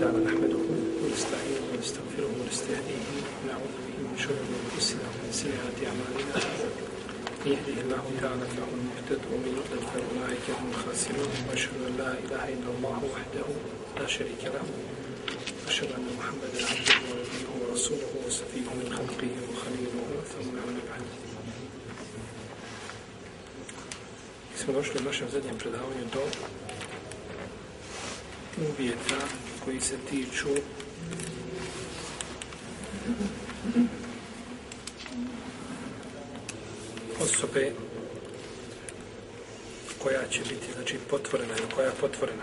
تعالى نحمده ونستعينه ونستغفره ونستهديه ونعوذ به من شرور أنفسنا ومن سيئات أعمالنا. من يهده الله تعالى فهو المهتد ومن يضلل فاولئك هم الخاسرون. وأشهد أن لا إله إلا الله وحده لا شريك له. وأشهد أن محمدا عبده ونبيه ورسوله وصفيه من خلقه وخليله ثم أما بعد. Smo došli u našem zadnjem predavanju do uvjeta koji se tiču osobe koja će biti znači potvorena ili koja je potvorena.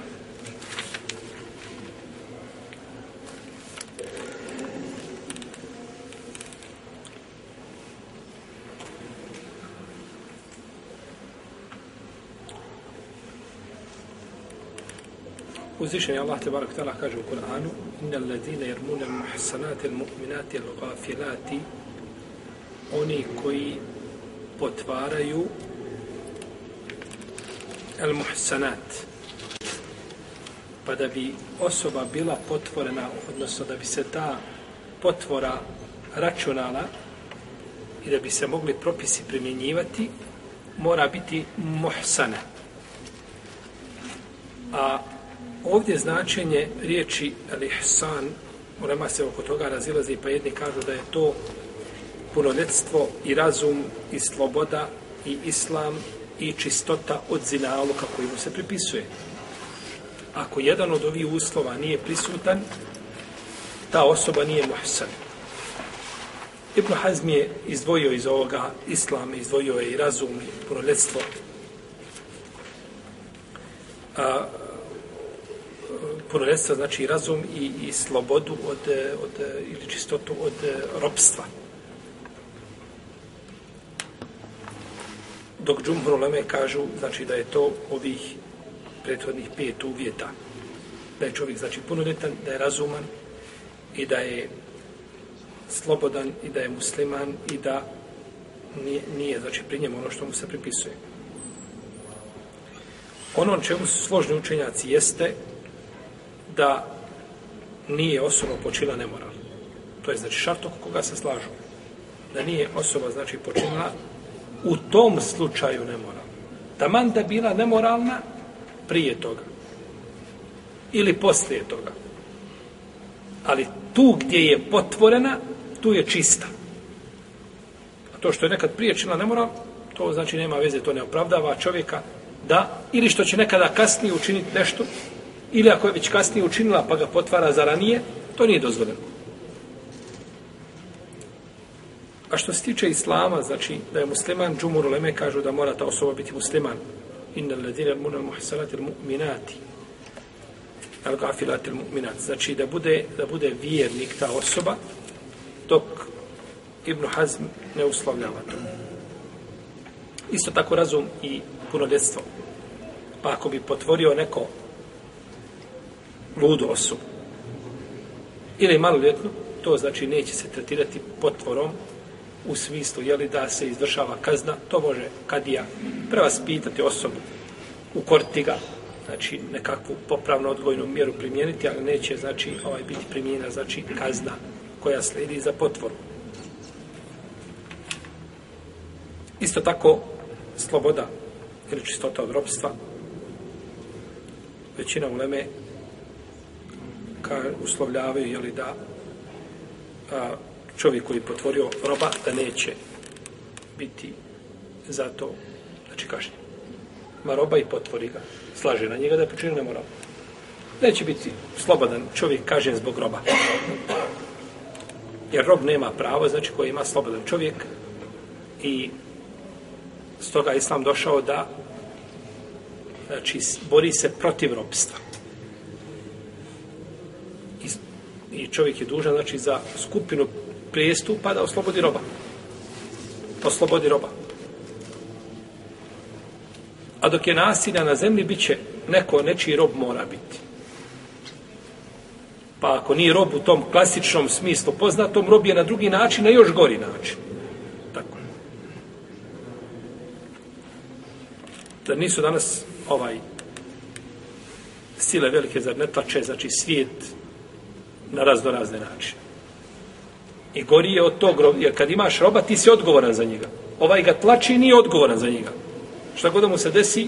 Uzvišen je Allah te barak tala kaže u Kur'anu Inna ladine jermune muhsanate mu'minate l'gafilati Oni koji potvaraju al-muhsanat. Pa da bi osoba bila potvorena odnosno da bi se ta potvora računala i da bi se mogli propisi primjenjivati mora biti muhsana. A Ovdje značenje riječi al-ihsan, ulema se oko toga razilazi, pa jedni kažu da je to punoljetstvo i razum i sloboda i islam i čistota od zinaluka koji mu se pripisuje. Ako jedan od ovih uslova nije prisutan, ta osoba nije muhsan. Ibn Hazm je izdvojio iz ovoga islam, izdvojio je i razum i punoljetstvo. A, punoljetstva znači razum i, i slobodu od, od, ili čistotu od ropstva. Dok džumhur uleme kažu znači da je to ovih prethodnih pet uvjeta. Da je čovjek znači punoljetan, da je razuman i da je slobodan i da je musliman i da nije, nije znači pri njemu ono što mu se pripisuje. Ono čemu su složni učenjaci jeste da nije osoba počila nemoral. To je znači šart oko koga se slažu. Da nije osoba znači počinila u tom slučaju nemoral. Taman da bila nemoralna prije toga. Ili poslije toga. Ali tu gdje je potvorena, tu je čista. A to što je nekad prije činila nemoral, to znači nema veze, to ne opravdava čovjeka da, ili što će nekada kasnije učiniti nešto, ili ako je već kasnije učinila pa ga potvara za ranije, to nije dozvoljeno. A što se tiče islama, znači da je musliman, džumur uleme kažu da mora ta osoba biti musliman. Inna ladine muna muhsanati mu'minati. Al gafilati mu'minati. Znači da bude, da bude vjernik ta osoba, dok Ibn Hazm ne uslovljava to. Isto tako razum i punoljetstvo. Pa ako bi potvorio neko ludu osobu. Ili maloljetnu, to znači neće se tretirati potvorom u smislu je li da se izvršava kazna, to može kadija prevaspitati osobu, ukoriti ga, znači nekakvu popravno odgojnu mjeru primijeniti, ali neće znači ovaj biti primijenjena znači kazna koja slijedi za potvoru. Isto tako sloboda ili čistota od ropstva većina uleme ka uslovljavaju jeli, da a, čovjek koji potvorio roba da neće biti za to znači kažnjen. Ma roba i potvori ga. Slaže na njega da je počinio nemoral. Neće biti slobodan čovjek kažen zbog roba. Jer rob nema pravo, znači koji ima slobodan čovjek i stoga Islam došao da znači bori se protiv robstva. I čovjek je dužan znači za skupinu prijestupa da oslobodi roba. Oslobodi roba. A dok je nasilja na zemlji, bit će neko, nečiji rob mora biti. Pa ako nije rob u tom klasičnom smislu poznatom, rob je na drugi način, na još gori način. Tako. Da nisu danas ovaj sile velike, zar ne tlače, znači svijet na razno razne načine. I gori je od tog roba, jer kad imaš roba, ti si odgovoran za njega. Ovaj ga tlači i nije odgovoran za njega. Šta god da mu se desi,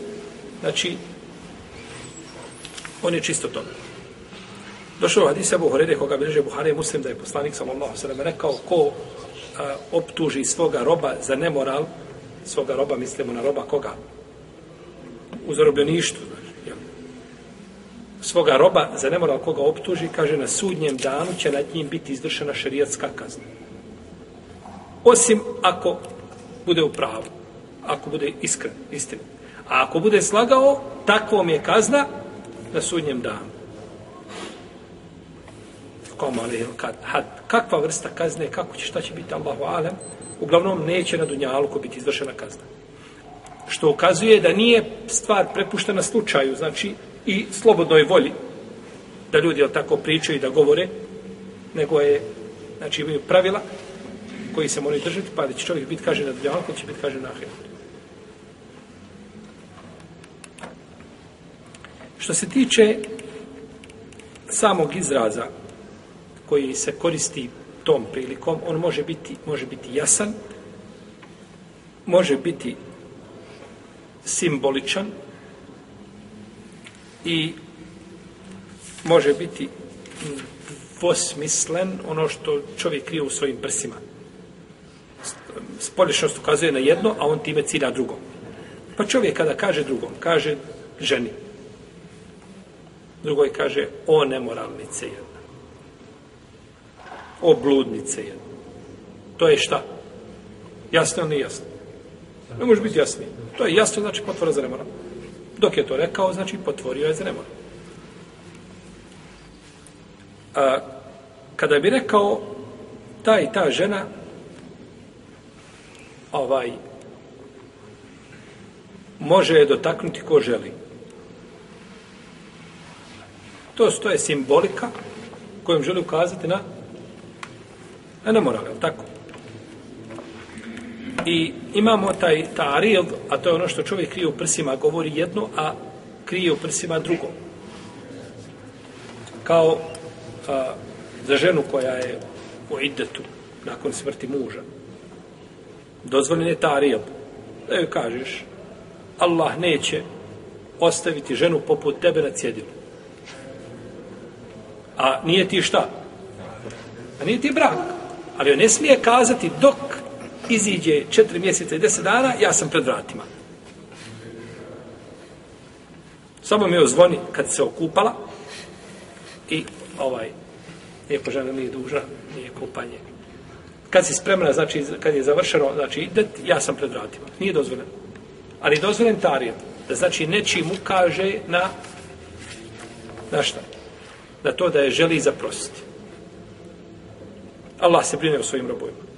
znači, on je čisto to. Došao hadis Abu Hurere koga bilježe Buhari muslim, da je poslanik sallallahu sallam rekao, ko a, optuži svoga roba za nemoral, svoga roba, mislimo na roba koga? U zarobljeništvu. Svoga roba za nemoral koga optuži, kaže, na sudnjem danu će nad njim biti izvršena šerijatska kazna. Osim ako bude u pravu, ako bude iskren, istin. A ako bude slagao, takvom je kazna na sudnjem danu. Koma ali kad, had, kakva vrsta kazne, kako će, šta će biti Allahu alem, uglavnom neće na dunjalku biti izvršena kazna. Što ukazuje da nije stvar prepuštena slučaju, znači i slobodnoj volji, da ljudi tako pričaju i da govore, nego je, znači imaju pravila koji se moraju držati, pa da će čovjek biti kaže na Dunjaluku, pa će biti kaže na Ahiretu. Što se tiče samog izraza koji se koristi tom prilikom, on može biti, može biti jasan, može biti simboličan i može biti dvosmislen ono što čovjek krije u svojim prsima. Spolješnost ukazuje na jedno, a on time cilja drugo. Pa čovjek kada kaže drugom, kaže ženi, drugoj kaže o nemoralnice jedna o bludnice jedna to je šta jasno ili jasno ne može biti jasno. to je jasno znači potvora za nemoral dok je to rekao znači potvorio je za nemoral a, kada bi rekao ta i ta žena ovaj može je dotaknuti ko želi To, to je simbolika kojom želi ukazati na na nemoral, tako? I imamo taj taril, a to je ono što čovjek krije u prsima, govori jedno, a krije u prsima drugo. Kao a, za ženu koja je u idetu nakon smrti muža. Dozvoljen je tarijel. Da joj kažeš, Allah neće ostaviti ženu poput tebe na cjedilu. A nije ti šta? A nije ti brak. Ali on ne smije kazati dok iziđe četiri mjeseca i deset dana, ja sam pred vratima. Samo mi ozvoni kad se okupala i ovaj, lijepo žena nije duža, nije kupanje. Kad si spremna, znači, kad je završeno, znači, idet, ja sam pred vratima. Nije dozvoljen. Ali dozvoljen tarijem. Da znači, nečim ukaže na, na šta? na to da je želi zaprositi. Allah se brine o svojim robojima.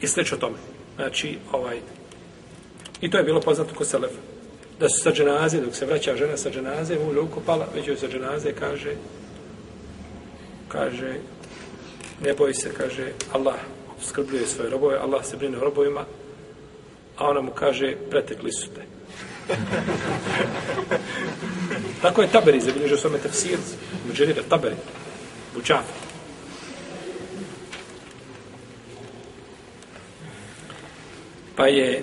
I slično tome. Znači, ovaj, i to je bilo poznato kod Selefa. Da su sa dženaze, dok se vraća žena sa dženaze, muž pala, već joj sa dženaze kaže, kaže, ne boj se, kaže, Allah skrbljuje svoje robove, Allah se brine o robovima, a ona mu kaže, pretekli su te. Tako je Taberi zabilježio svome tefsir, Muđerira Taberi, Bučafi. Pa je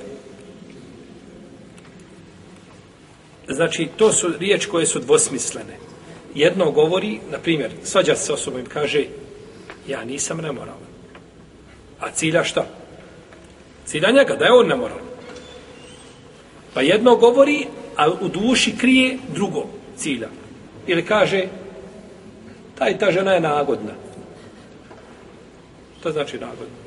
znači to su riječi koje su dvosmislene. Jedno govori, na primjer, svađa se osobom i kaže ja nisam nemoralan. A cilja šta? Cilja njega, da je on nemoralan. Pa jedno govori, a u duši krije drugo cilja. Ili kaže, taj ta žena je nagodna. To znači nagodna.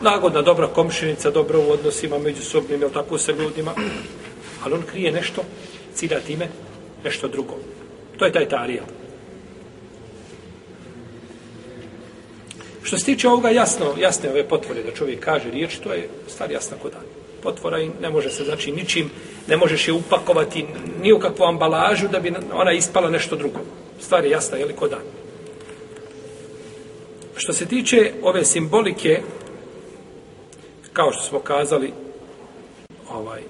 Lagodna, dobra komšinica, dobro u odnosima međusobnim, jel tako sa ljudima. Ali on krije nešto, cilja time, nešto drugo. To je taj tarija. Što se tiče ovoga jasno, jasne ove potvore da čovjek kaže riječ, to je stvar jasna kod dana potvora i ne može se, znači, ničim, ne možeš je upakovati ni u kakvu ambalažu da bi ona ispala nešto drugo. Stvar je jasna, je li kod dan. Što se tiče ove simbolike, kao što smo kazali, ovaj,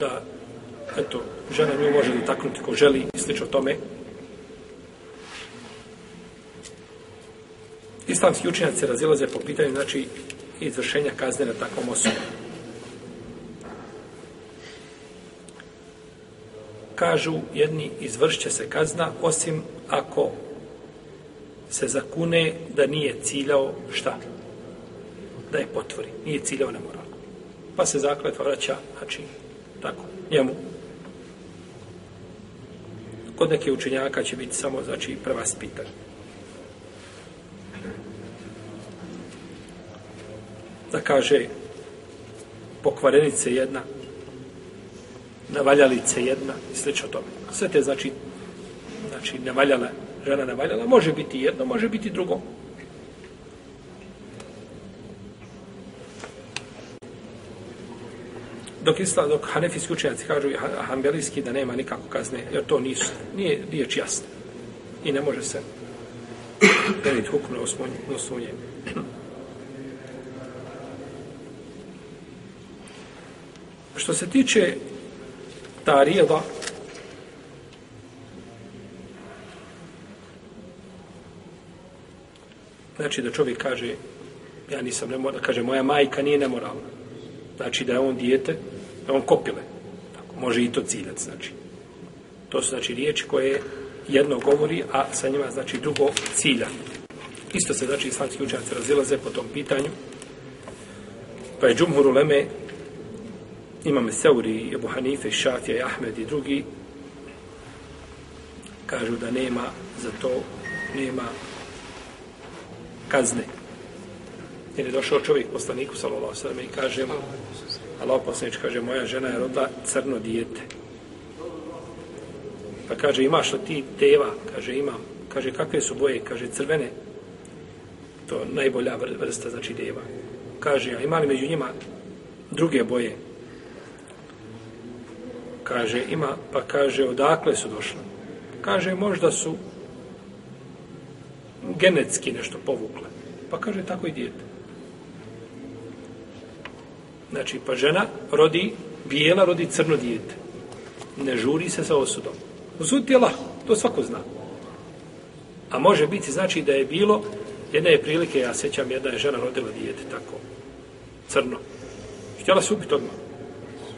da, eto, žena nju može dotaknuti ko želi, i slično tome, Islamski učenjaci se razilaze po pitanju, znači, izvršenja kazne na takvom osobom. Kažu jedni, izvršće se kazna, osim ako se zakune da nije ciljao šta? Da je potvori. Nije ciljao nemoral. Pa se zakletva vraća, znači, tako, njemu. Kod neke učenjaka će biti samo, znači, prva spitan. Da kaže, pokvarenice jedna, navaljalice jedna i slično tome. Sve te, znači, znači, navaljala, žena navaljala, može biti jedno, može biti drugo. Dok, isla, dok hanefijski učenjaci kažu i hanbelijski da nema nikako kazne, jer to nisu, nije riječ jasna. I ne može se deliti hukm na osnovnje. Što se tiče ta rijeva, Znači da čovjek kaže, ja nisam nemoral, kaže moja majka nije nemoralna. Znači da je on dijete, da on kopile. Tako, može i to ciljac, znači. To su znači riječi koje jedno govori, a sa njima znači drugo cilja. Isto se znači islamski učenjaci razilaze po tom pitanju. Pa je Džumhur Uleme, imame Seuri, Ebu Hanife, Šafija i Ahmed i drugi, kažu da nema za to, nema kazne. Jer je došao čovjek poslaniku, sallallahu sallam, i kaže mu, Allah poslanič kaže, moja žena je rodila crno dijete. Pa kaže, imaš li ti teva? Kaže, imam. Kaže, kakve su boje? Kaže, crvene. To najbolja vrsta, znači deva. Kaže, a ima li među njima druge boje? Kaže, ima, pa kaže, odakle su došle? Kaže, možda su genetski nešto povukle. Pa kaže tako i dijete. Znači, pa žena rodi, bijela rodi crno dijete. Ne žuri se sa osudom. Osud je lahko, to svako zna. A može biti, znači, da je bilo, jedna je prilike, ja sećam, jedna je žena rodila dijete tako, crno. Htjela se ubiti odmah.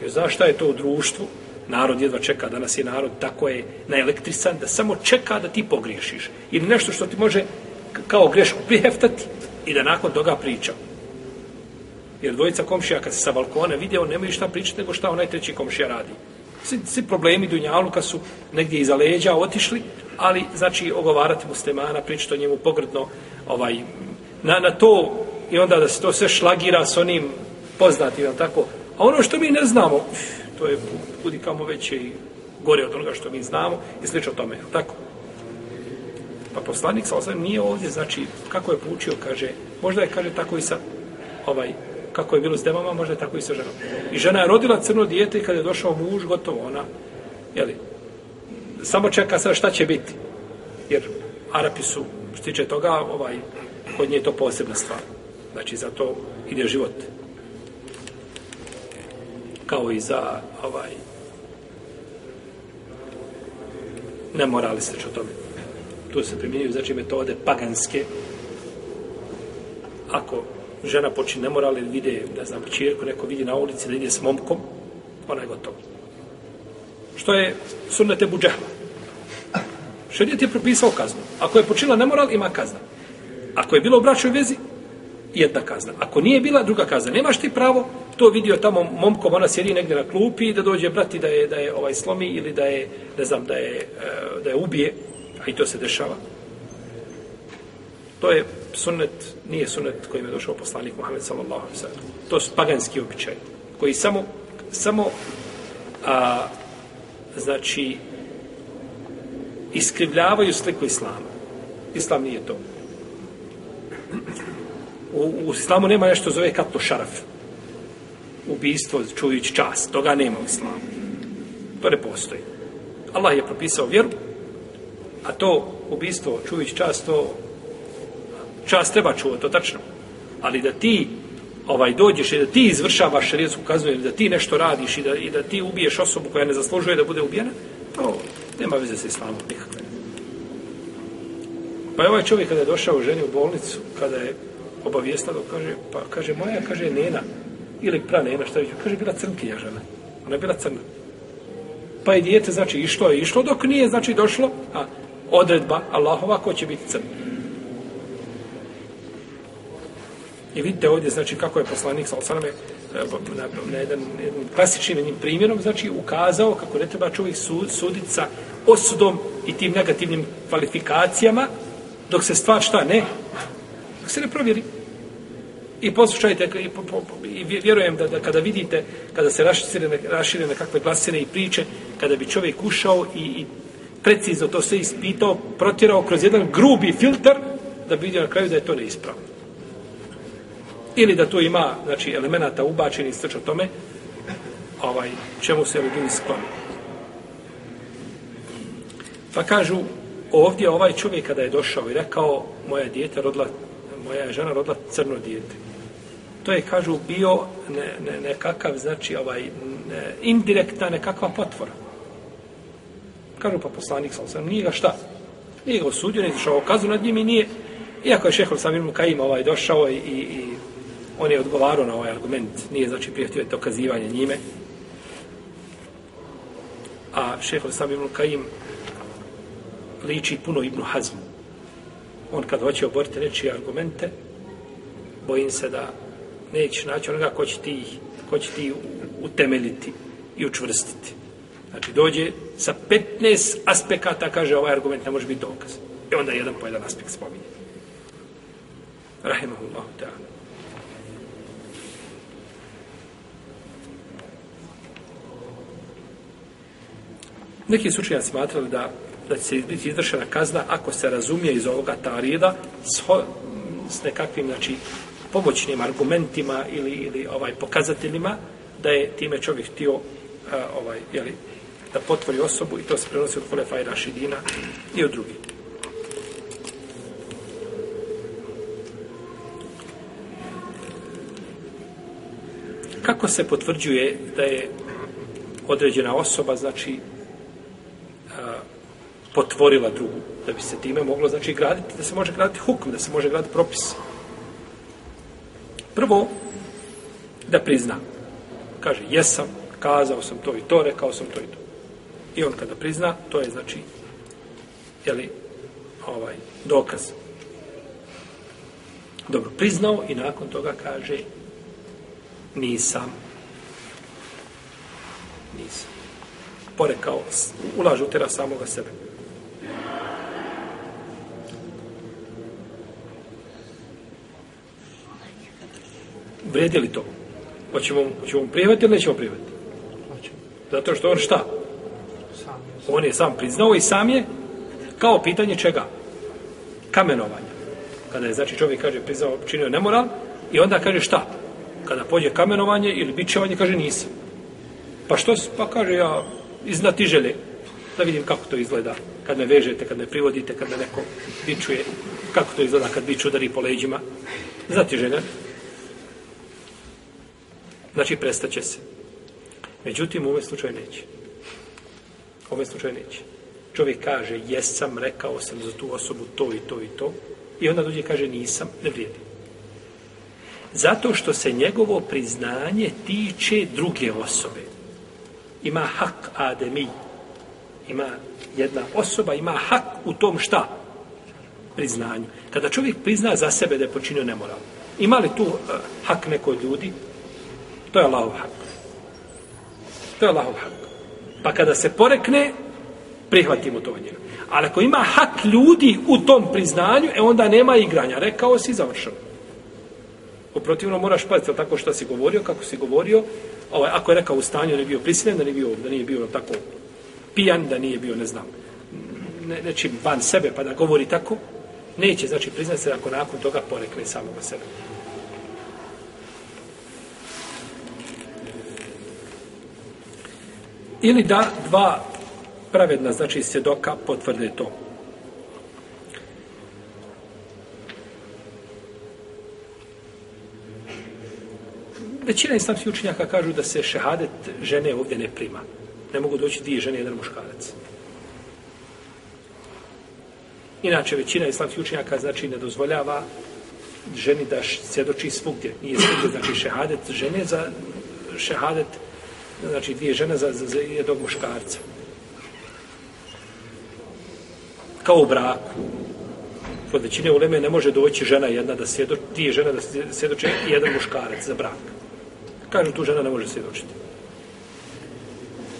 Jer znaš šta je to u društvu? Narod jedva čeka, danas je narod tako je naelektrisan, da samo čeka da ti pogriješiš. Ili nešto što ti može kao grešku priheftati i da nakon toga priča. Jer dvojica komšija kad se sa balkona vidio, nemaju šta pričati nego šta onaj treći komšija radi. Svi, svi problemi Dunjaluka su negdje iza leđa otišli, ali znači ogovarati muslimana, pričati o njemu pogrdno ovaj, na, na to i onda da se to sve šlagira s onim poznatim, tako. A ono što mi ne znamo, to je kudi kamo veće i gore od onoga što mi znamo i slično tome, tako. Pa poslanik sa osam nije ovdje, znači, kako je poučio, kaže, možda je, kaže, tako i sa, ovaj, kako je bilo s demama, može tako i sa ženom. I žena je rodila crno dijete i kada je došao muž, gotovo ona, jeli, samo čeka sad šta će biti. Jer Arapi su, što tiče toga, ovaj, kod nje je to posebna stvar. Znači, za to ide život. Kao i za, ovaj, ne morali se o tome tu se primjenjuju znači metode paganske ako žena počne nemoral ili vide, ne znam, čirku, neko vidi na ulici da ide s momkom, ona je gotova. Što je sunnete buđehla? Šedijet je propisao kaznu. Ako je počila nemoral, ima kazna. Ako je bilo u bračnoj vezi, jedna kazna. Ako nije bila, druga kazna. Nemaš ti pravo, to vidio tamo momkom, ona sjedi negdje na klupi, da dođe brati da je, da je ovaj slomi ili da je, ne znam, da je, e, da je ubije, A i to se dešava. To je sunnet, nije sunnet kojim je došao poslanik Muhammed sallallahu alaihi sallam. To su paganski običaj, koji samo, samo a, znači, iskrivljavaju sliku islama. Islam nije to. U, u islamu nema nešto zove katlo šaraf. Ubijstvo, čujući čas. Toga nema u islamu. To ne postoji. Allah je propisao vjeru, A to ubistvo, čuvić čast, to Čas treba čuvati, to tačno. Ali da ti ovaj dođeš i da ti izvršavaš šerijetsku kaznu ili da ti nešto radiš i da, i da ti ubiješ osobu koja ne zaslužuje da bude ubijena, to nema veze sa islamom nikakve. Pa je ovaj čovjek kada je došao ženi u bolnicu, kada je obavijestala, kaže, pa kaže, moja, kaže, nena, ili pra nena, šta vidio, kaže, bila crnkinja žena. Ona je bila crna. Pa je dijete, znači, išlo je išlo, dok nije, znači, došlo, a odredba Allahova, ko će biti crn. I vidite ovdje, znači, kako je poslanik, sa osaname, e, na, na jedan, jedan klasičnim jednim primjerom, znači, ukazao kako ne treba čovjek sud, suditi sa osudom i tim negativnim kvalifikacijama, dok se stvar šta ne, dok se ne provjeri. I poslušajte, i, po, po, i vjerujem da, da kada vidite, kada se raširene, raširene nekakve glasine i priče, kada bi čovjek ušao i, i precizno to sve ispitao, protjerao kroz jedan grubi filter, da bi vidio na kraju da je to neispravno. Ili da to ima, znači, elemenata ubačeni i slično tome, ovaj, čemu se ljudi skloni. Pa kažu, ovdje ovaj čovjek kada je došao i rekao, moja dijete rodila, moja žena rodila crno dijete. To je, kažu, bio ne, ne, nekakav, znači, ovaj, ne, indirektna nekakva potvora. Kažu pa poslanik, sam sam, nije ga šta? Nije ga osudio, nije došao kazu nad njim i nije, iako je šehol sam Ilmu ovaj došao i, i, i on je odgovarao na ovaj argument, nije znači prijetio dokazivanje njime. A šehol sam Ibn Kajim liči puno Ibnu Hazmu. On kad hoće oboriti reči argumente, bojim se da neće naći onoga ko će ti, ko će ti utemeljiti i učvrstiti. Znači, dođe sa 15 aspekata, kaže ovaj argument ne može biti dokaz. I onda jedan po jedan aspekt spominje. Rahimahullahu ta'ala. Neki su smatrali da da će biti izvršena kazna ako se razumije iz ovoga tarida s, s nekakvim znači, pomoćnim argumentima ili, ili ovaj pokazateljima da je time čovjek htio a, ovaj, jeli, da potvori osobu i to se prenosi od Kolefa i Rašidina i od drugih. Kako se potvrđuje da je određena osoba, znači, potvorila drugu, da bi se time moglo, znači, graditi, da se može graditi hukm, da se može graditi propis. Prvo, da prizna. Kaže, jesam, kazao sam to i to, rekao sam to i to. I on kada prizna, to je, znači, jeli, ovaj, dokaz. Dobro, priznao i nakon toga kaže, nisam. Nisam. Porekao, ulažu tera samoga sebe. Vredi li to? Hoćemo, hoćemo prihvatiti ili nećemo prihvatiti? Zato što on šta? On je sam priznao i sam je kao pitanje čega? Kamenovanja. Kada je, znači, čovjek kaže priznao, činio nemoral i onda kaže šta? Kada pođe kamenovanje ili bićevanje, kaže nisam. Pa što? Pa kaže ja iznati žele da vidim kako to izgleda kad me vežete, kad me privodite, kad me neko bičuje, kako to izgleda kad biću udari po leđima. Znati žele, Znači, prestaće se. Međutim, u ovom slučaju neće. U ovom slučaju neće. Čovjek kaže, jesam, rekao sam za tu osobu to i to i to. I onda dođe kaže, nisam, ne vrijedi. Zato što se njegovo priznanje tiče druge osobe. Ima hak ademi. Ima jedna osoba, ima hak u tom šta? Priznanju. Kada čovjek prizna za sebe da je počinio nemoral. Ima li tu uh, hak neko ljudi? To je Allahov hak. To je Allahov hak. Pa kada se porekne, prihvatimo to njega. Ali ako ima hak ljudi u tom priznanju, e onda nema igranja. Rekao si, završeno. Oprotivno moraš paziti tako što si govorio, kako si govorio. Ovaj, ako je rekao u stanju da nije bio prisiljen, da nije bio, da nije bio tako pijan, da nije bio, ne znam, ne, nečim van sebe, pa da govori tako, neće, znači, priznati se ako nakon toga porekne samoga sebe. Ili da dva pravedna, znači svjedoka, potvrde to. Većina islamskih učenjaka kažu da se šehadet žene ovdje ne prima. Ne mogu doći dvije žene, jedan muškarac. Inače, većina islamskih učenjaka znači ne dozvoljava ženi da svjedoči svugdje. Nije svugdje, znači šehadet žene za šehadet, znači dvije žene za, za, za jednog muškarca. Kao u braku. Kod većine uleme ne može doći žena jedna da svjedoči, dvije žene da svjedoče i jedan muškarac za brak. Kažu tu žena ne može svjedočiti.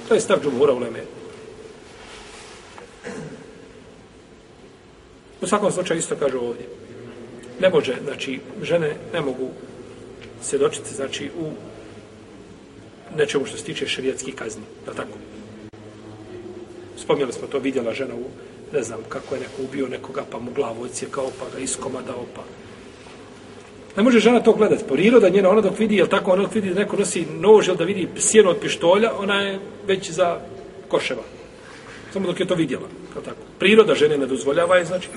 To je stav džumhura uleme. U svakom slučaju isto kažu ovdje. Ne može, znači, žene ne mogu svjedočiti, znači, u nečemu što se tiče šerijatskih kazni. Da tako? Spomnjali smo to, vidjela žena u, ne znam, kako je neko ubio nekoga, pa mu glavu odsjekao, pa ga iskomadao, pa... Ne može žena to gledati. Priroda njena, ona dok vidi, jel tako, ona dok vidi da neko nosi nož, jel da vidi sjeno od pištolja, ona je već za koševa. Samo dok je to vidjela. Kao tako. Priroda žene ne dozvoljava je, znači...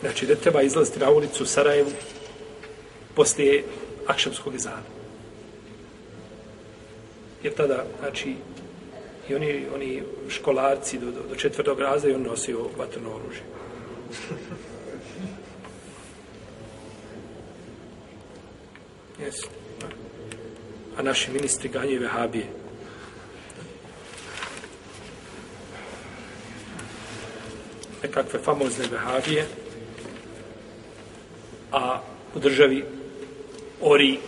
Znači, ne treba izlaziti na ulicu u Sarajevu poslije akšemskog izana. Jer tada, znači, i oni, oni školarci do, do, do četvrtog raza i on nosio vatrno oružje. Jesu. A naši ministri ganjaju vehabije. Nekakve famozne vehabije. A u državi ori,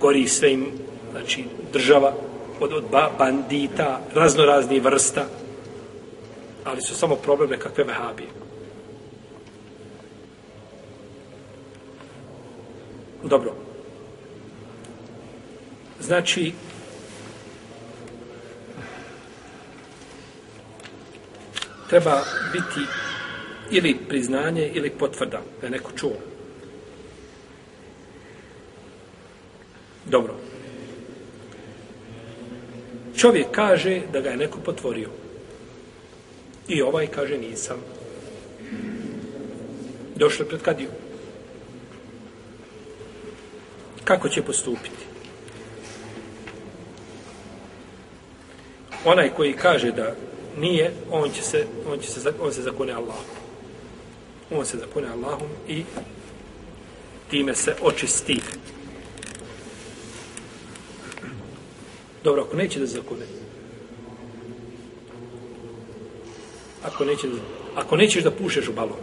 gori sve im, znači država od, od bandita, raznorazni vrsta, ali su samo probleme kakve vehabije. Dobro. Znači, treba biti ili priznanje ili potvrda da je neko čuo. Dobro. Čovjek kaže da ga je neko potvorio. I ovaj kaže nisam. Došlo pred kadiju. Kako će postupiti? Onaj koji kaže da nije, on će se, on će se, on se zakone Allahom. On se zakone Allahom i time se očisti. Dobro, ako neće da zakune. Ako neće da, ako nećeš da pušeš u balon.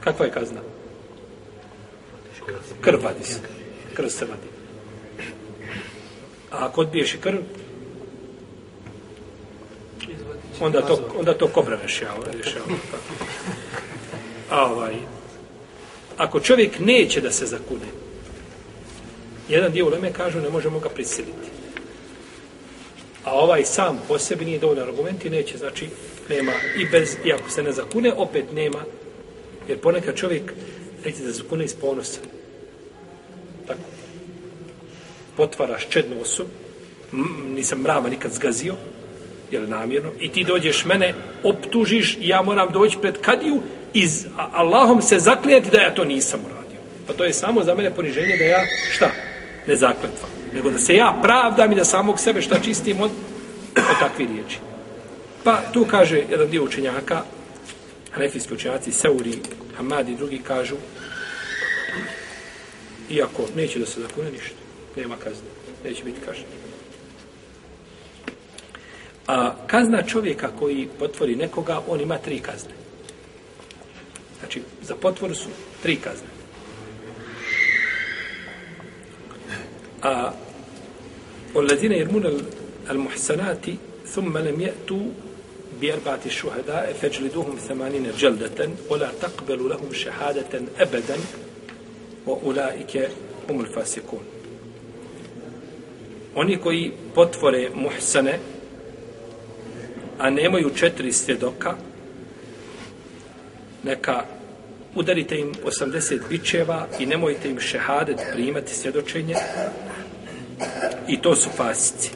Kakva je kazna? Krv vadi se. Krv se vadi. A ako odbiješ i krv, onda to, onda to kobra rešava. rešava A ovaj, ako čovjek neće da se zakune, jedan dio uleme kažu ne možemo ga prisiliti. A ovaj sam po sebi nije dovoljno argument i neće, znači nema i bez, i ako se ne zakune, opet nema, jer ponekad čovjek neće da zakune iz ponosa. Tako. Potvaraš čednu osobu, nisam mrava nikad zgazio, jer namjerno, i ti dođeš mene, optužiš, ja moram doći pred kadiju, iz Allahom se zaklijeti da ja to nisam uradio. Pa to je samo za mene poniženje da ja, šta? Ne zakletva. Nego da se ja pravdam i da samog sebe šta čistim od, od takvih riječi. Pa tu kaže jedan dio učenjaka, hanefijski učenjaci, Seuri, Hamad i drugi kažu, iako neće da se zakune ništa, nema kazne, neće biti kažnje. A kazna čovjeka koji potvori nekoga, on ima tri kazne. Znači, za potvoru su tri kazne. a والذين يرمون المحسنات ثم لم يأتوا بأربعة شهداء فاجلدوهم ثمانين جلدة ولا تقبل لهم شهادة أبدا وأولئك هم الفاسقون Oni koji potvore muhsane, a nemaju četiri svjedoka, neka udarite im 80 bičeva i nemojte im šehadet primati svjedočenje I to su fasici.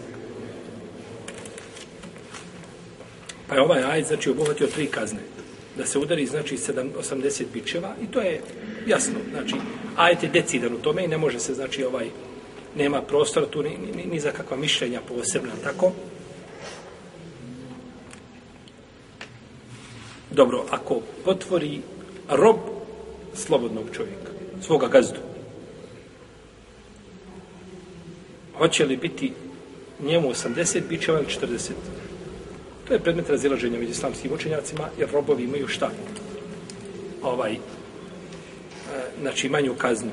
Pa je ovaj ajed znači obuhvatio tri kazne. Da se udari znači 7, 80 bičeva i to je jasno. Znači ajed je decidan u tome i ne može se znači ovaj nema prostora tu ni, ni, ni za kakva mišljenja posebna. Tako? Dobro, ako potvori rob slobodnog čovjeka, svoga gazdu, hoće li biti njemu 80 bićeva ili 40? To je predmet razilaženja među islamskim učenjacima, jer robovi imaju šta? Ovaj, e, znači manju kaznu.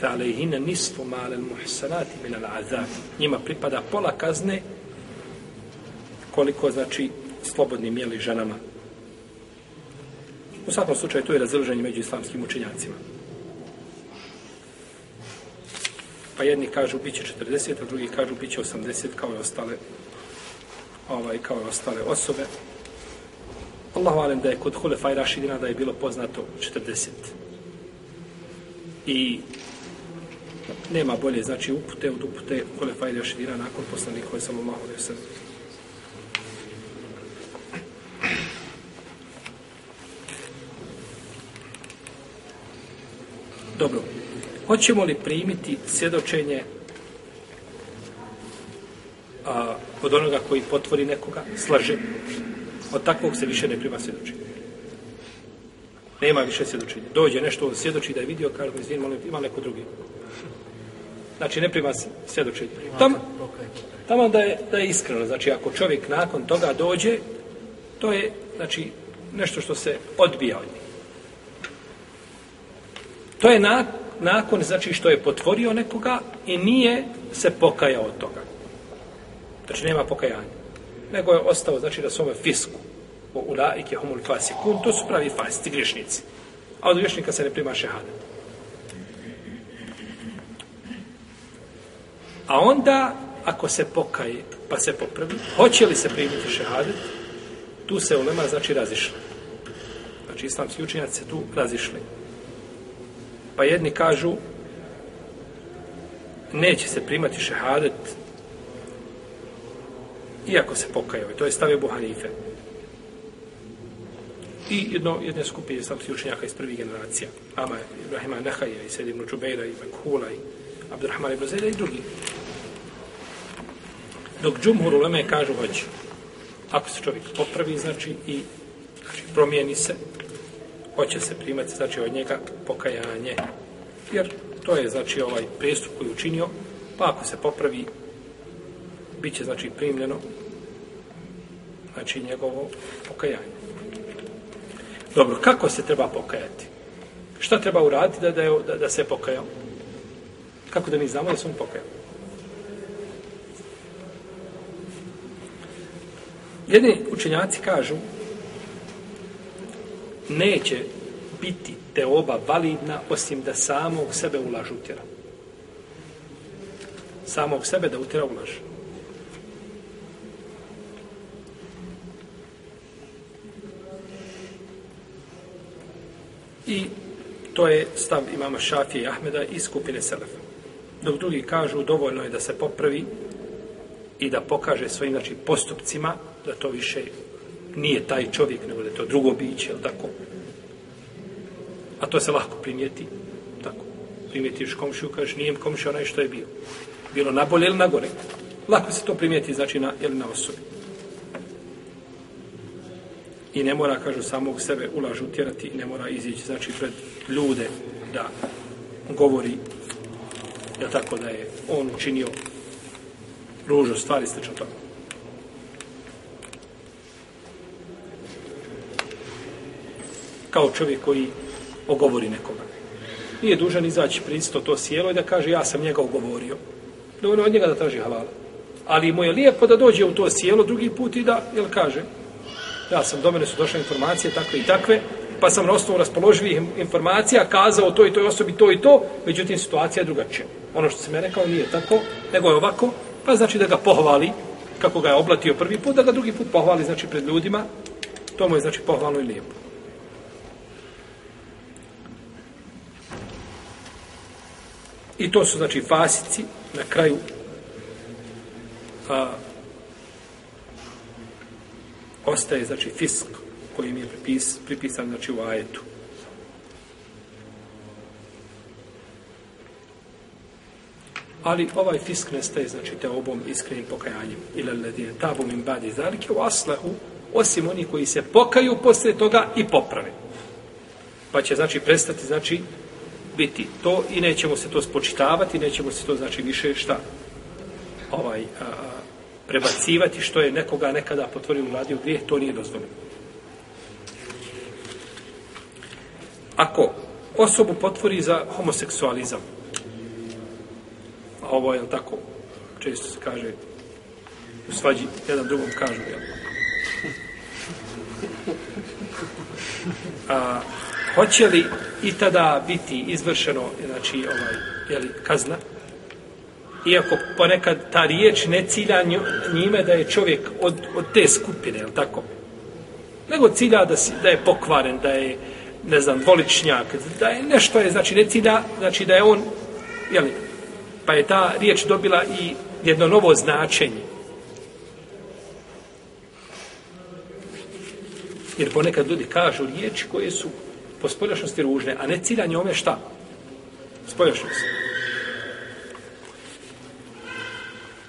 فَعَلَيْهِنَ نِسْفُ مَالَ الْمُحْسَنَاتِ مِنَ الْعَذَابِ Njima pripada pola kazne koliko znači slobodnim jeli ženama. U svakom slučaju to je razilaženje među islamskim učenjacima. Pa jedni kažu bit će 40, a drugi kažu bit će 80 kao i ostale ovaj, kao i ostale osobe. Allah valim da je kod Hulefa i Rašidina da je bilo poznato 40. I nema bolje, znači upute od upute Hulefa i Rašidina nakon poslanika koji sam Allah valim sallam. Dobro. Hoćemo li primiti svjedočenje a, od onoga koji potvori nekoga, slaže? Od takvog se više ne prima svjedočenje. Nema više svjedočenja. Dođe nešto on svjedoči da je vidio, kaže, izvini, molim, ima neko drugi. Znači, ne prima svjedočenje. Tam, tamo da je, da je iskreno. Znači, ako čovjek nakon toga dođe, to je, znači, nešto što se odbija od njih. To je na, nakon, znači, što je potvorio nekoga i nije se pokajao od toga. Znači, nema pokajanja. Nego je ostao, znači, da svome fisku. O ulaike humul fasikun. To su pravi fasici, griješnici. A od griješnika se ne prima šehadet. A onda, ako se pokaje, pa se popravi, hoće li se primiti šehadet, tu se ulema, znači, razišla. Znači, islamski učenjaci se tu razišli. Pa jedni kažu neće se primati šehadet iako se pokajao. To je stave Buharife. I jedno, jedne skupine islamskih učenjaka iz prvih generacija. Ama Ibrahima Nehaja i Sed ibn Čubeira i Mekhula i Abdurrahman ibn Zeda i drugi. Dok džumhur uleme kažu hoće. Ako se čovjek popravi, znači, i znači, promijeni se, hoće se primati, znači, od njega pokajanje. Jer to je, znači, ovaj prestup koji učinio, pa ako se popravi, bit će, znači, primljeno, znači, njegovo pokajanje. Dobro, kako se treba pokajati? Šta treba uraditi da, da, je, da, da se pokajao? Kako da mi znamo da se on pokajao? Jedni učenjaci kažu neće biti te oba validna osim da samog sebe ulaž utjera. Samog sebe da utjera ulaž. I to je stav imama Šafije i Ahmeda iz skupine Selefa. Dok drugi kažu dovoljno je da se popravi i da pokaže svojim znači, postupcima da to više nije taj čovjek, nego da je to drugo biće, ili tako. A to se lahko primijeti. Tako. Primijetiš komšiju, kažeš, nijem komšija onaj što je bio. Bilo na bolje ili na gore. Lako se to primijeti, znači, na, ili na osobi. I ne mora, kažu, samog sebe ulažu utjerati i ne mora izići, znači, pred ljude da govori da tako da je on učinio ružo stvari, slično tako. kao čovjek koji ogovori nekoga. Nije dužan izaći pristo to sjelo i da kaže ja sam njega ogovorio. Dovoljno od njega da traži halala. Ali mu je lijepo da dođe u to sjelo drugi put i da, jel kaže, ja sam, do mene su došle informacije takve i takve, pa sam na osnovu raspoloživih informacija kazao to i toj osobi to i to, međutim situacija je drugačija. Ono što se ja rekao nije tako, nego je ovako, pa znači da ga pohvali, kako ga je oblatio prvi put, da ga drugi put pohvali, znači pred ljudima, to mu je znači pohvalno i lijepo. I to su, znači, fasici na kraju a, ostaje, znači, fisk koji mi je pripis, pripisan, znači, u ajetu. Ali ovaj fisk nestaje, znači, te obom iskrenim pokajanjem. Ila ledine tabu min badi zalike u aslahu osim oni koji se pokaju posle toga i poprave. Pa će, znači, prestati, znači, biti to i nećemo se to spočitavati, nećemo se to, znači, više šta ovaj, a, prebacivati što je nekoga nekada potvorio u radio grijeh, to nije dozvoljeno. Ako osobu potvori za homoseksualizam, a ovo je tako, često se kaže, u svađi jedan drugom kažu, jel? A, hoće li i tada biti izvršeno, znači, ovaj, jeli, kazna, iako ponekad ta riječ ne cilja njime da je čovjek od, od te skupine, je tako? Nego cilja da, si, da je pokvaren, da je, ne znam, dvoličnjak, da je nešto je, znači ne cilja, znači da je on, jeli, pa je ta riječ dobila i jedno novo značenje. Jer ponekad ljudi kažu riječi koje su po spoljašnosti ružne, a ne cilja ove šta? Spoljašnost.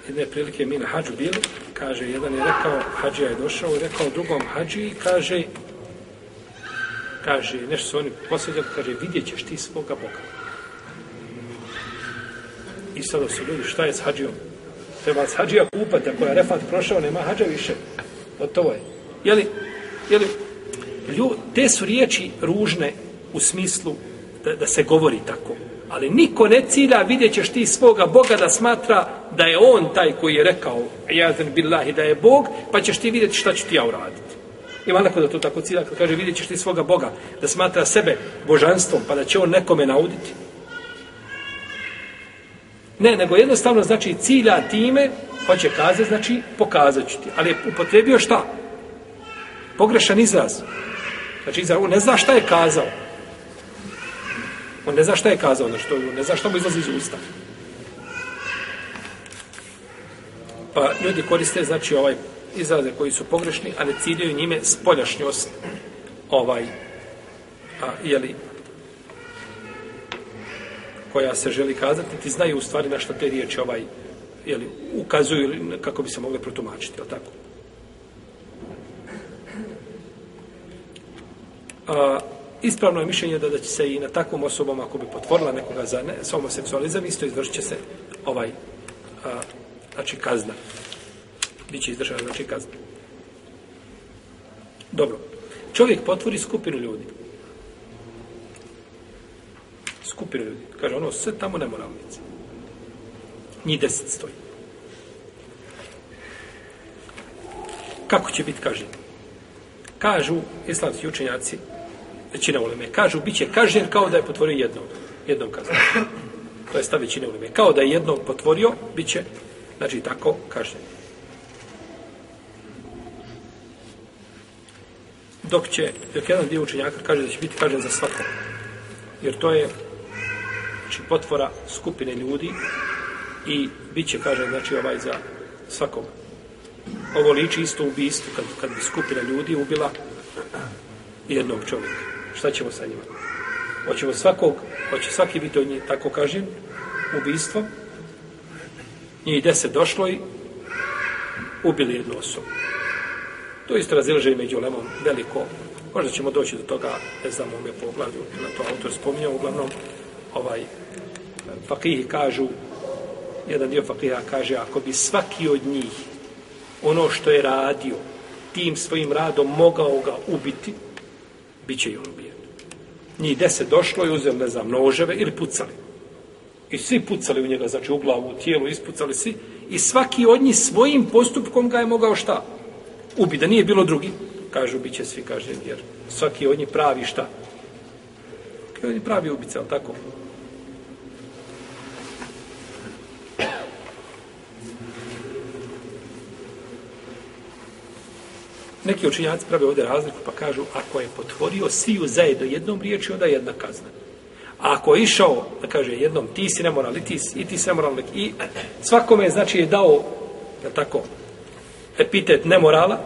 Jedne prilike mi na hađu bili, kaže, jedan je rekao, hađija je došao i rekao drugom hađiji, kaže, kaže, nešto su oni posjedili, kaže, vidjet ćeš ti svoga Boga. I sada su ljudi, šta je s hađijom? Treba s hađija kupati, ako je refat prošao, nema hađa više. Od to je. Jeli, jeli, lju, te su riječi ružne u smislu da, da se govori tako. Ali niko ne cilja, vidjet ćeš ti svoga Boga da smatra da je on taj koji je rekao, jazen billahi, da je Bog, pa ćeš ti vidjeti šta ću ti ja uraditi. Ima neko da to tako cilja, kad kaže, vidjet ćeš ti svoga Boga, da smatra sebe božanstvom, pa da će on nekome nauditi. Ne, nego jednostavno znači cilja time, pa hoće kazati, znači pokazat ću ti. Ali je upotrebio šta? Pogrešan izraz. Znači, on ne zna šta je kazao. On ne zna šta je kazao, ono znači, to, ne zna šta mu izlazi iz usta. Pa ljudi koriste, znači, ovaj izraze koji su pogrešni, a ne ciljaju njime spoljašnjost ovaj, a, jeli, koja se želi kazati, ti znaju u stvari na što te riječi ovaj, jeli, ukazuju ili kako bi se mogle protumačiti, je tako? A, ispravno je mišljenje da, da će se i na takvom osobom, ako bi potvorila nekoga za ne, homoseksualizam, isto izvršit će se ovaj, a, znači kazna. Biće izdržana, znači kazna. Dobro. Čovjek potvori skupinu ljudi skupinu ljudi. Kaže, ono, sve tamo nemoralnice. Njih deset stoji. Kako će biti kažnjen? Kažu islamski učenjaci, većina uleme, kažu, bit će kažnjen kao da je potvorio jednog, jednom kaznom. To je stav većine uleme. Kao da je jednog potvorio, bit će, znači, tako kažnjen. Dok će, dok jedan dio učenjaka kaže da će biti kažnjen za svakog. Jer to je znači potvora skupine ljudi i bit će, kaže, znači ovaj za svakog. Ovo liči isto ubistvu, kad, kad bi skupina ljudi ubila jednog čovjeka. Šta ćemo sa njima? Hoćemo svakog, hoće svaki biti od njih tako kažem, ubistvo. Njih deset došlo i ubili jednu osobu. To isto razilaže među lemom veliko. Možda ćemo doći do toga, ne znam, ome poglavlju, na to autor spominjao, uglavnom, ovaj, fakihi kažu, jedan dio fakiha kaže, ako bi svaki od njih ono što je radio, tim svojim radom mogao ga ubiti, bit će i on ubijen. Njih deset došlo i uzeli, ne znam, noževe ili pucali. I svi pucali u njega, znači u glavu, u tijelu, ispucali svi. I svaki od njih svojim postupkom ga je mogao šta? Ubi, da nije bilo drugi. Kažu, bit će svi, kaže, jer svaki od njih pravi šta? Svaki od pravi ubice, ali tako? Neki učinjaci prave ovdje razliku pa kažu ako je potvorio sviju zajedno jednom riječi, onda je jedna kazna. A ako je išao, da kaže jednom, ti si nemoral, i ti, i ti si nemoral, i svakome znači je dao, je tako, epitet nemorala,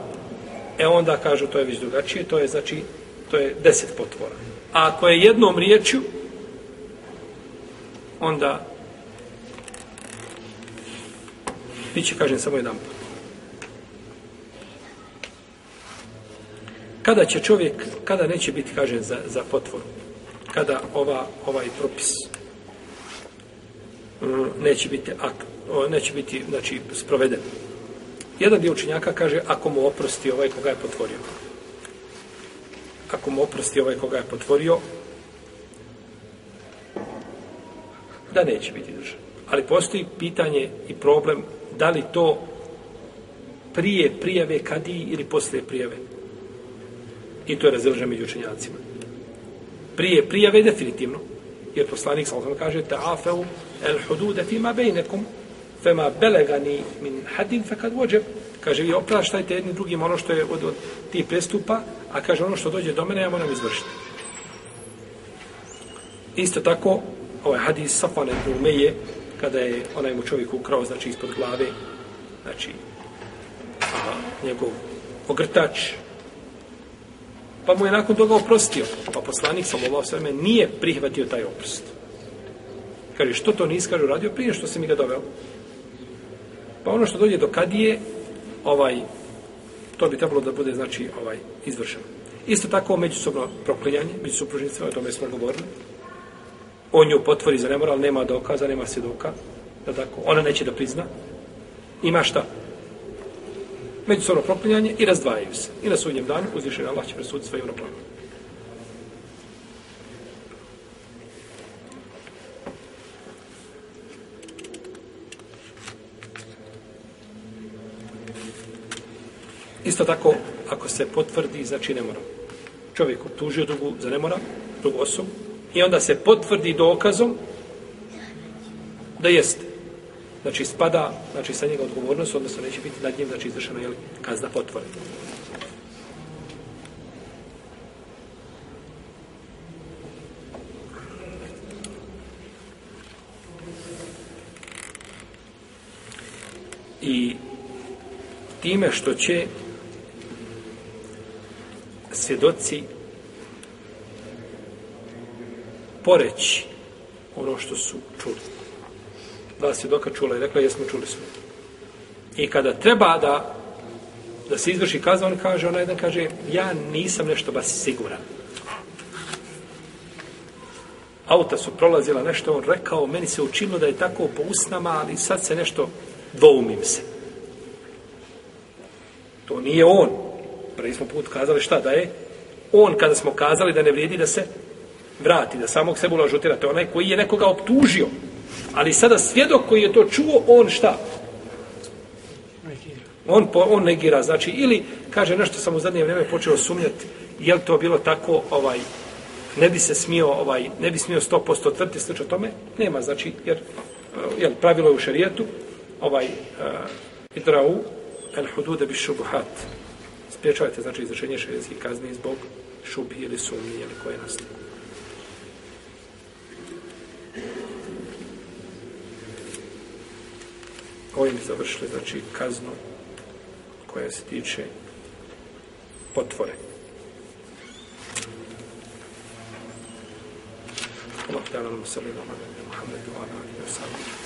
e onda kažu to je već drugačije, to je znači, to je deset potvora. A ako je jednom riječju, onda bit će, kažem, samo jedan put. Kada će čovjek, kada neće biti kažen za, za potvoru? Kada ova, ovaj propis mm, neće biti akt, neće biti znači, sproveden. Jedan dio učenjaka kaže ako mu oprosti ovaj koga je potvorio. Ako mu oprosti ovaj koga je potvorio, da neće biti držan. Ali postoji pitanje i problem da li to prije prijave kadiji ili poslije prijave. I to je razilaženo među učenjacima. Prije prijave definitivno. Jer poslanik sa kaže ta'afeu el hudude fima bejnekum fema belegani min hadin fekad vođeb. Kaže, vi opraštajte jedni drugim ono što je od, od tih prestupa, a kaže, ono što dođe do mene, ja moram izvršiti. Isto tako, ovaj hadis Safane Umeje, kada je onaj mu čovjek ukrao, znači, ispod glave, znači, a, njegov ogrtač, pa mu je nakon toga oprostio. Pa poslanik, sallallahu sveme nije prihvatio taj oprost. Kaže, što to nisi, kaže, uradio prije što se mi ga doveo? Pa ono što dođe do kadije, ovaj, to bi trebalo da bude, znači, ovaj, izvršeno. Isto tako, međusobno proklinjanje, među supružnicima, o tome smo govorili. On ju potvori za nemoral, nema dokaza, nema svjedoka, da tako, ona neće da prizna. Ima šta? Međusobno proklinjanje i razdvajaju se. I na sudnjem danu uzvišen Allah će presuditi svoje ono unapravljanje. Isto tako, ako se potvrdi, znači ne mora. Čovjek optužio drugu za ne mora, drugu osobu, i onda se potvrdi dokazom da jeste. Znači, spada, znači, sa njega odgovornost, odnosno neće biti nad njim, znači, izvršena, je kazna potvore. I time što će svjedoci poreći ono što su čuli. Da svjedoka čula i rekla, jesmo čuli smo. I kada treba da da se izvrši kazna, on kaže, ona jedan kaže, ja nisam nešto baš siguran. Auta su prolazila nešto, on rekao, meni se učinilo da je tako po usnama, ali sad se nešto dvoumim se. To nije on prvi smo put kazali šta da je on kada smo kazali da ne vrijedi da se vrati, da samog sebe ulažutira, to je onaj koji je nekoga optužio. Ali sada svjedok koji je to čuo, on šta? On, po, on negira, znači, ili kaže nešto sam u zadnje vrijeme počeo sumnjati, je li to bilo tako, ovaj, ne bi se smio, ovaj, ne bi smio 100% tvrti slično tome, nema, znači, jer, jer pravilo je u šarijetu, ovaj, uh, idrau, el hudude bi šubuhat, spriječavajte, znači izvršenje šarijetskih kazni zbog šubi ili sumnje ili koje nastaje. Ovim završili znači kaznu koja se tiče potvore. Allah ta'ala nam salli na Muhammedu wa ala alihi wa sallam.